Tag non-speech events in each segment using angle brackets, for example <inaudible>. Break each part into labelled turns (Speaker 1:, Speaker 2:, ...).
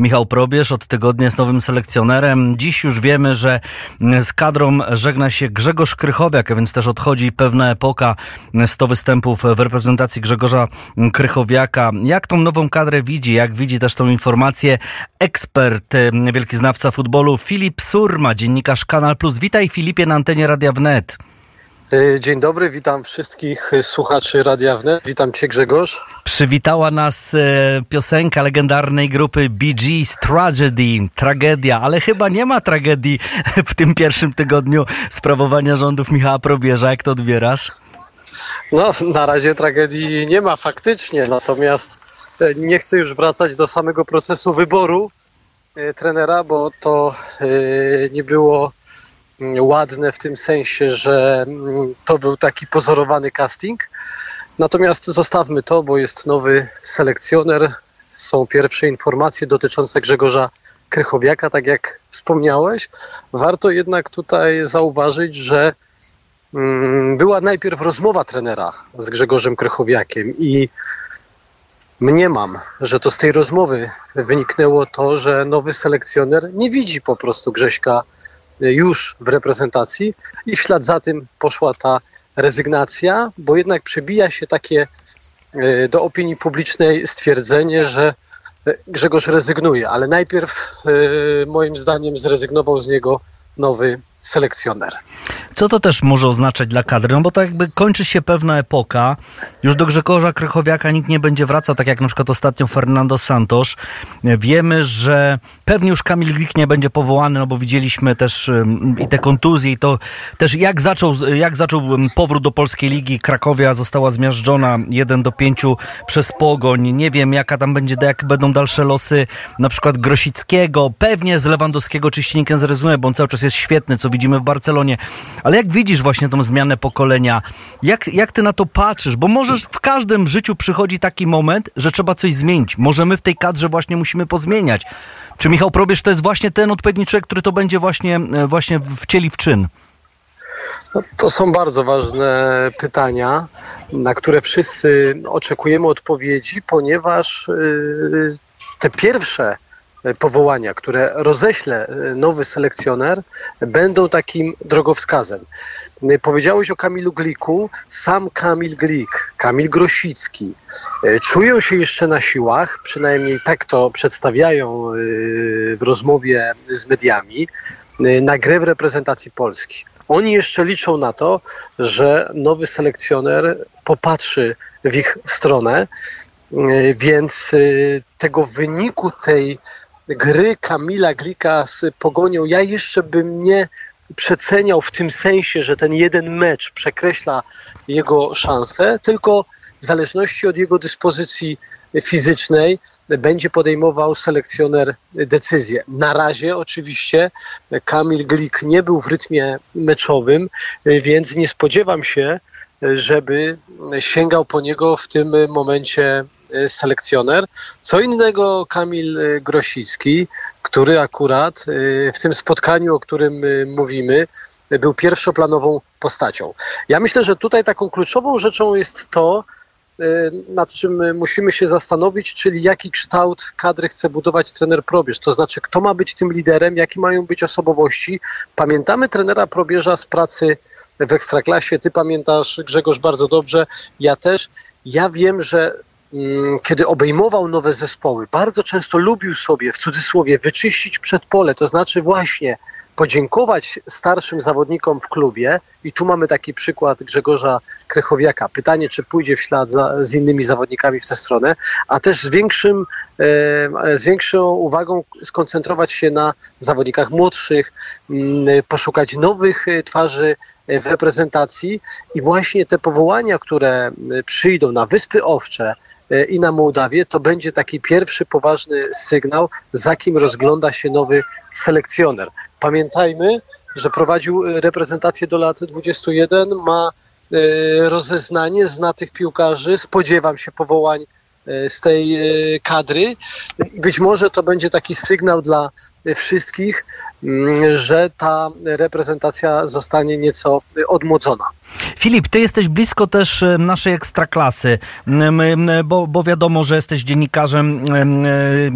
Speaker 1: Michał Probierz od tygodnia jest nowym selekcjonerem. Dziś już wiemy, że z kadrą żegna się Grzegorz Krychowiak, a więc też odchodzi pewna epoka. 100 występów w reprezentacji Grzegorza Krychowiaka. Jak tą nową kadrę widzi? Jak widzi też tą informację ekspert, wielki znawca futbolu Filip Surma, dziennikarz Kanal Plus. Witaj Filipie na antenie Radia Wnet.
Speaker 2: E, dzień dobry, witam wszystkich słuchaczy Radia Wnet. Witam Cię Grzegorz.
Speaker 1: Przywitała nas e, piosenka legendarnej grupy Bee Gees, Tragedy, tragedia, ale chyba nie ma tragedii <laughs> w tym pierwszym tygodniu sprawowania rządów Michała Probierza. Jak to odbierasz?
Speaker 2: No, na razie tragedii nie ma faktycznie, natomiast e, nie chcę już wracać do samego procesu wyboru trenera, bo to nie było ładne w tym sensie, że mm, to był taki pozorowany casting. Natomiast zostawmy to, bo jest nowy selekcjoner. Są pierwsze informacje dotyczące Grzegorza Krychowiaka, tak jak wspomniałeś. Warto jednak tutaj zauważyć, że mm, była najpierw rozmowa trenera z Grzegorzem Krychowiakiem i mniemam, że to z tej rozmowy wyniknęło to, że nowy selekcjoner nie widzi po prostu Grześka już w reprezentacji i w ślad za tym poszła ta rezygnacja, bo jednak przebija się takie e, do opinii publicznej stwierdzenie, że e, Grzegorz rezygnuje, ale najpierw e, moim zdaniem zrezygnował z niego nowy selekcjoner.
Speaker 1: Co to też może oznaczać dla kadry? No bo to jakby kończy się pewna epoka. Już do Grzegorza Krychowiaka nikt nie będzie wracał, tak jak na przykład ostatnio Fernando Santos. Wiemy, że pewnie już Kamil Glik nie będzie powołany, no bo widzieliśmy też i te kontuzje i to też jak zaczął, jak zaczął powrót do Polskiej Ligi. Krakowia została zmiażdżona 1 do 5 przez Pogoń. Nie wiem jaka tam będzie, jak będą dalsze losy na przykład Grosickiego. Pewnie z Lewandowskiego czyścinie nie zrezygnuje, bo on cały czas jest świetny, co widzimy w Barcelonie. Ale jak widzisz właśnie tą zmianę pokolenia? Jak, jak ty na to patrzysz? Bo możesz w każdym życiu przychodzi taki moment, że trzeba coś zmienić. Może my w tej kadrze właśnie musimy pozmieniać. Czy Michał Probierz to jest właśnie ten odpowiedni człowiek, który to będzie właśnie, e, właśnie wcieli w czyn?
Speaker 2: No, to są bardzo ważne pytania, na które wszyscy oczekujemy odpowiedzi, ponieważ yy, te pierwsze powołania, które roześle e, nowy selekcjoner, będą takim drogowskazem. E, powiedziałeś o Kamilu Gliku, sam Kamil Glik, Kamil Grosicki czują się jeszcze na siłach, przynajmniej tak to przedstawiają w rozmowie z mediami, na grę w reprezentacji Polski. Oni jeszcze liczą na to, że nowy selekcjoner popatrzy w ich stronę, więc tego wyniku tej gry Kamila Glika z Pogonią, ja jeszcze bym nie przeceniał w tym sensie, że ten jeden mecz przekreśla jego szanse, tylko w zależności od jego dyspozycji fizycznej będzie podejmował selekcjoner decyzję. Na razie oczywiście Kamil Glik nie był w rytmie meczowym, więc nie spodziewam się, żeby sięgał po niego w tym momencie selekcjoner. Co innego Kamil y, Grosicki, który akurat y, w tym spotkaniu, o którym mówimy, był pierwszoplanową postacią. Ja myślę, że tutaj taką kluczową rzeczą jest to, nad czym musimy się zastanowić, czyli jaki kształt kadry chce budować trener Probierz. To znaczy, kto ma być tym liderem, jakie mają być osobowości. Pamiętamy trenera Probierza z pracy w Ekstraklasie. Ty pamiętasz, Grzegorz, bardzo dobrze. Ja też. Ja wiem, że kiedy obejmował nowe zespoły, bardzo często lubił sobie, w cudzysłowie, wyczyścić przedpole, to znaczy właśnie podziękować starszym zawodnikom w klubie i tu mamy taki przykład Grzegorza Krychowiaka. Pytanie, czy pójdzie w ślad za, z innymi zawodnikami w tę stronę, a też z, większym, e, z większą uwagą skoncentrować się na zawodnikach młodszych, mm, poszukać nowych e, twarzy e, w reprezentacji i właśnie te powołania, które przyjdą na Wyspy Owcze, i na Mołdawię, to będzie taki pierwszy poważny sygnał, za kim rozgląda się nowy selekcjoner. Pamiętajmy, że prowadził reprezentację do lat 21, ma e, rozeznanie, zna tych piłkarzy, spodziewam się powołań e, z tej kadry. Być może to będzie taki sygnał dla wszystkich, mm, że ta reprezentacja zostanie nieco odmłodzona.
Speaker 1: Filip, ty jesteś blisko też e, naszej ekstraklasy, bo, bo wiadomo, że jesteś dziennikarzem e,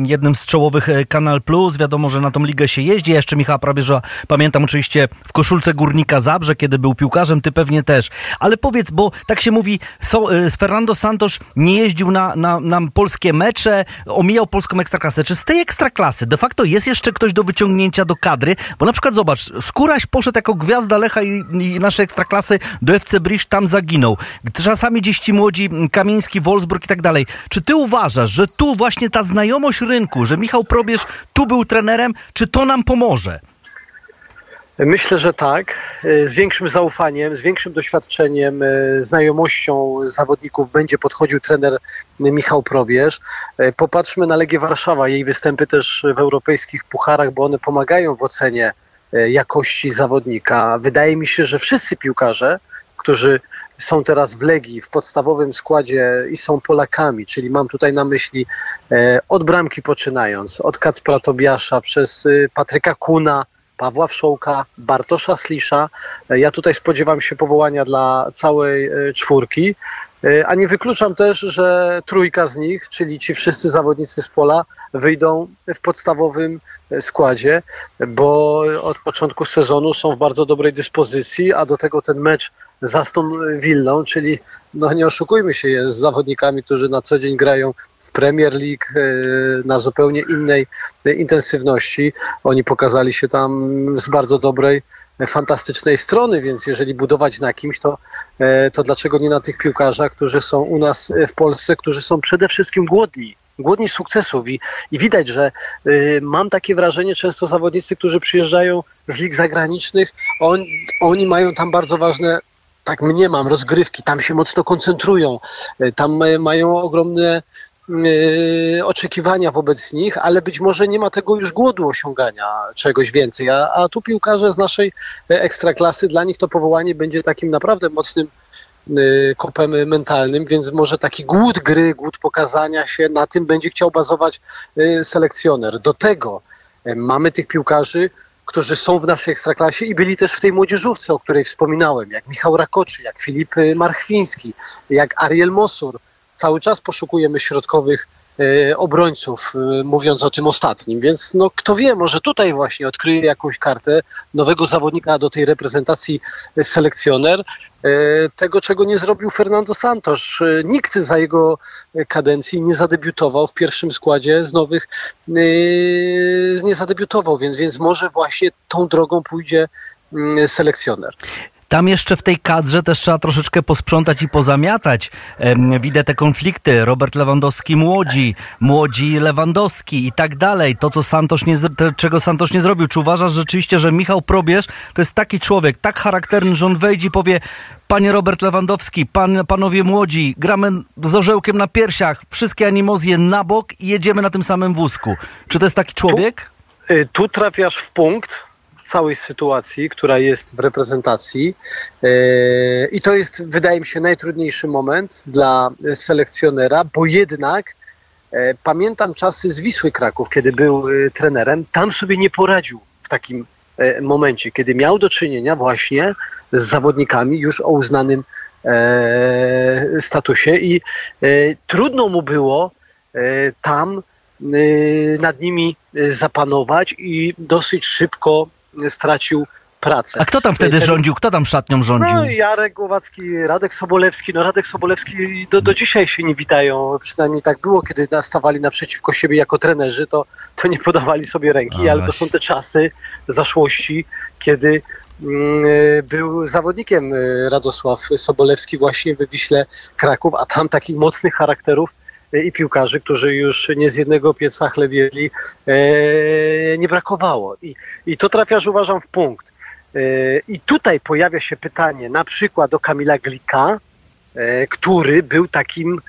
Speaker 1: jednym z czołowych e, Kanal Plus, wiadomo, że na tą ligę się jeździ. Ja jeszcze Michała Probierza pamiętam oczywiście w koszulce Górnika Zabrze, kiedy był piłkarzem, ty pewnie też. Ale powiedz, bo tak się mówi, so, Fernando Santos nie jeździł na, na, na polskie mecze, omijał polską ekstraklasę. Czy z tej ekstraklasy de facto jest jeszcze ktoś do wyciągnięcia do kadry? Bo na przykład zobacz, Skóraś poszedł jako gwiazda Lecha i, i naszej ekstraklasy do FC Brisz, tam zaginął. Czasami gdzieś ci młodzi, Kamiński, Wolfsburg i tak dalej. Czy ty uważasz, że tu właśnie ta znajomość rynku, że Michał Probierz tu był trenerem, czy to nam pomoże?
Speaker 2: Myślę, że tak. Z większym zaufaniem, z większym doświadczeniem, znajomością zawodników będzie podchodził trener Michał Probierz. Popatrzmy na Legię Warszawa, jej występy też w europejskich pucharach, bo one pomagają w ocenie E, jakości zawodnika. Wydaje mi się, że wszyscy piłkarze, którzy są teraz w Legii, w podstawowym składzie i są Polakami, czyli mam tutaj na myśli e, od bramki poczynając, od Kacpra Tobiasza przez e, Patryka Kuna, Pawła Wszołka, Bartosza Slisza. Ja tutaj spodziewam się powołania dla całej czwórki, a nie wykluczam też, że trójka z nich, czyli ci wszyscy zawodnicy z pola, wyjdą w podstawowym składzie, bo od początku sezonu są w bardzo dobrej dyspozycji, a do tego ten mecz z Aston Villą, czyli no nie oszukujmy się, jest z zawodnikami, którzy na co dzień grają Premier League e, na zupełnie innej intensywności. Oni pokazali się tam z bardzo dobrej, fantastycznej strony, więc jeżeli budować na kimś, to, e, to dlaczego nie na tych piłkarzach, którzy są u nas w Polsce, którzy są przede wszystkim głodni głodni sukcesów i, i widać, że y, mam takie wrażenie, często zawodnicy, którzy przyjeżdżają z lig zagranicznych, on, oni mają tam bardzo ważne tak mniemam, rozgrywki, tam się mocno koncentrują, tam mają ogromne y, oczekiwania wobec nich, ale być może nie ma tego już głodu osiągania czegoś więcej. A, a tu piłkarze z naszej e, ekstraklasy, dla nich to powołanie będzie takim naprawdę mocnym Y, kopem mentalnym, więc może taki głód gry, głód pokazania się, na tym będzie chciał bazować selekcjoner. Do tego mamy tych piłkarzy, którzy są w naszej ekstraklasie i byli też w tej młodzieżówce, o której wspominałem, jak Michał Rakoczy, jak Filip Marchwiński, jak Ariel Mosur. Cały czas poszukujemy środkowych obrońców, mówiąc o tym ostatnim. Więc no, kto wie, może tutaj właśnie odkryje jakąś kartę nowego zawodnika do tej reprezentacji selekcjoner. E, tego, czego nie zrobił Fernando Santos. E, nikt za jego kadencji nie zadebiutował w pierwszym składzie z nowych, e, nie zadebiutował, więc, więc może właśnie tą drogą pójdzie mm, selekcjoner.
Speaker 1: Tam jeszcze w tej kadrze też trzeba troszeczkę posprzątać i pozamiatać. Widzę te konflikty. Robert Lewandowski młodzi, młodzi Lewandowski i tak dalej. To, co Santos nie, czego Santos nie zrobił. Czy uważasz rzeczywiście, że Michał Probierz to jest taki człowiek, tak charakterny, że on wejdzie i powie panie Robert Lewandowski, pan, panowie młodzi, gramy z orzełkiem na piersiach, wszystkie animozje na bok i jedziemy na tym samym wózku. Czy to jest taki człowiek?
Speaker 2: Tu, y, tu trafiasz w punkt, całej sytuacji, która jest w reprezentacji. E, I to jest, wydaje mi się, najtrudniejszy moment dla selekcjonera, bo jednak e, pamiętam czasy z Wisły Kraków, kiedy był e, trenerem, tam sobie nie poradził w takim momencie, kiedy miał do czynienia właśnie z zawodnikami już o uznanym statusie i trudno mu było tam nad nimi zapanować i dosyć szybko stracił pracę.
Speaker 1: A kto tam wtedy Ten... rządził? Kto tam szatnią rządził? No,
Speaker 2: Jarek Głowacki, Radek Sobolewski. No Radek Sobolewski do, do dzisiaj się nie witają. Przynajmniej tak było, kiedy nastawali naprzeciwko siebie jako trenerzy, to, to nie podawali sobie ręki, A, ale to są te czasy zaszłości, kiedy mm, był zawodnikiem y, Radosław Sobolewski właśnie we Wiśle Kraków, a tam takich mocnych charakterów i piłkarzy, którzy już nie z jednego pieca chlebieli, e, nie brakowało. I, I to trafiasz, uważam, w punkt. E, I tutaj pojawia się pytanie na przykład do Kamila Glika, e, który był takim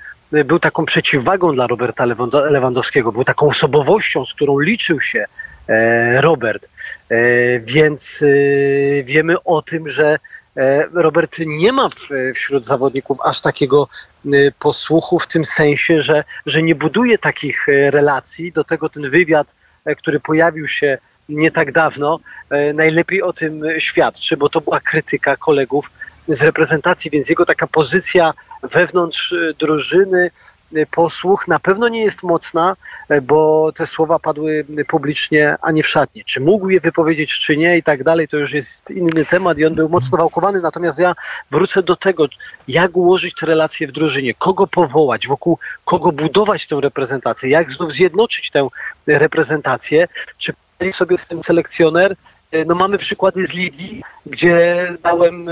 Speaker 2: był taką przeciwwagą dla Roberta Lewandowskiego, był taką osobowością, z którą liczył się Robert. Więc wiemy o tym, że Robert nie ma wśród zawodników aż takiego posłuchu w tym sensie, że, że nie buduje takich e, relacji. Do tego ten wywiad e, który pojawił się nie tak dawno, e, najlepiej o tym świadczy, bo to była krytyka kolegów z reprezentacji, więc jego taka pozycja wewnątrz e, drużyny, e, posłuch na pewno nie jest mocna, e, bo te słowa padły publicznie, a nie w szatni. Czy mógł je wypowiedzieć, czy nie i tak dalej, to już jest inny temat i on był mocno wałkowany, natomiast ja wrócę do tego, jak ułożyć te relacje w drużynie, kogo powołać, wokół kogo budować tę reprezentację, jak znów zjednoczyć tę reprezentację, czy sobie z tym selekcjoner, no mamy przykłady z ligi, gdzie dałem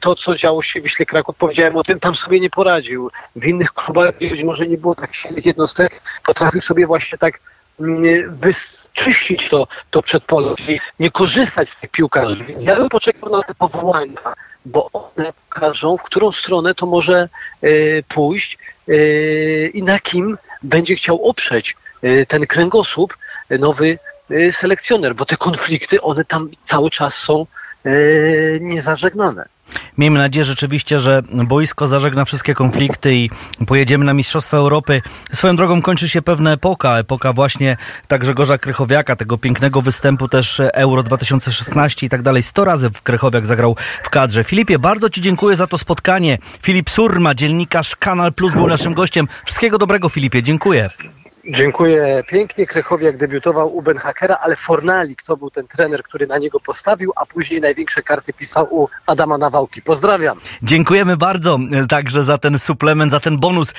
Speaker 2: to, co działo się w Wiśle Kraków, powiedziałem o tym, tam sobie nie poradził. W innych klubach, być może nie było tak silnych jednostek, potrafił sobie właśnie tak wyczyścić to, to przedpole, czyli nie korzystać z tych piłkarzy. Więc ja bym poczekał na te powołania, bo one pokażą, w którą stronę to może y, pójść y, i na kim będzie chciał oprzeć y, ten kręgosłup nowy selekcjoner, bo te konflikty, one tam cały czas są niezażegnane.
Speaker 1: Miejmy nadzieję rzeczywiście, że boisko zażegna wszystkie konflikty i pojedziemy na Mistrzostwa Europy. Swoją drogą kończy się pewna epoka, epoka właśnie tak Grzegorza Krychowiaka, tego pięknego występu też Euro 2016 i tak dalej. Sto razy w Krychowiak zagrał w kadrze. Filipie, bardzo Ci dziękuję za to spotkanie. Filip Surma, dziennikarz Kanal Plus był naszym gościem. Wszystkiego dobrego Filipie, dziękuję.
Speaker 2: Dziękuję pięknie. Krychowiak debiutował u Ben Hakera, ale Fornalik to był ten trener, który na niego postawił, a później największe karty pisał u Adama Nawałki. Pozdrawiam.
Speaker 1: Dziękujemy bardzo także za ten suplement, za ten bonus.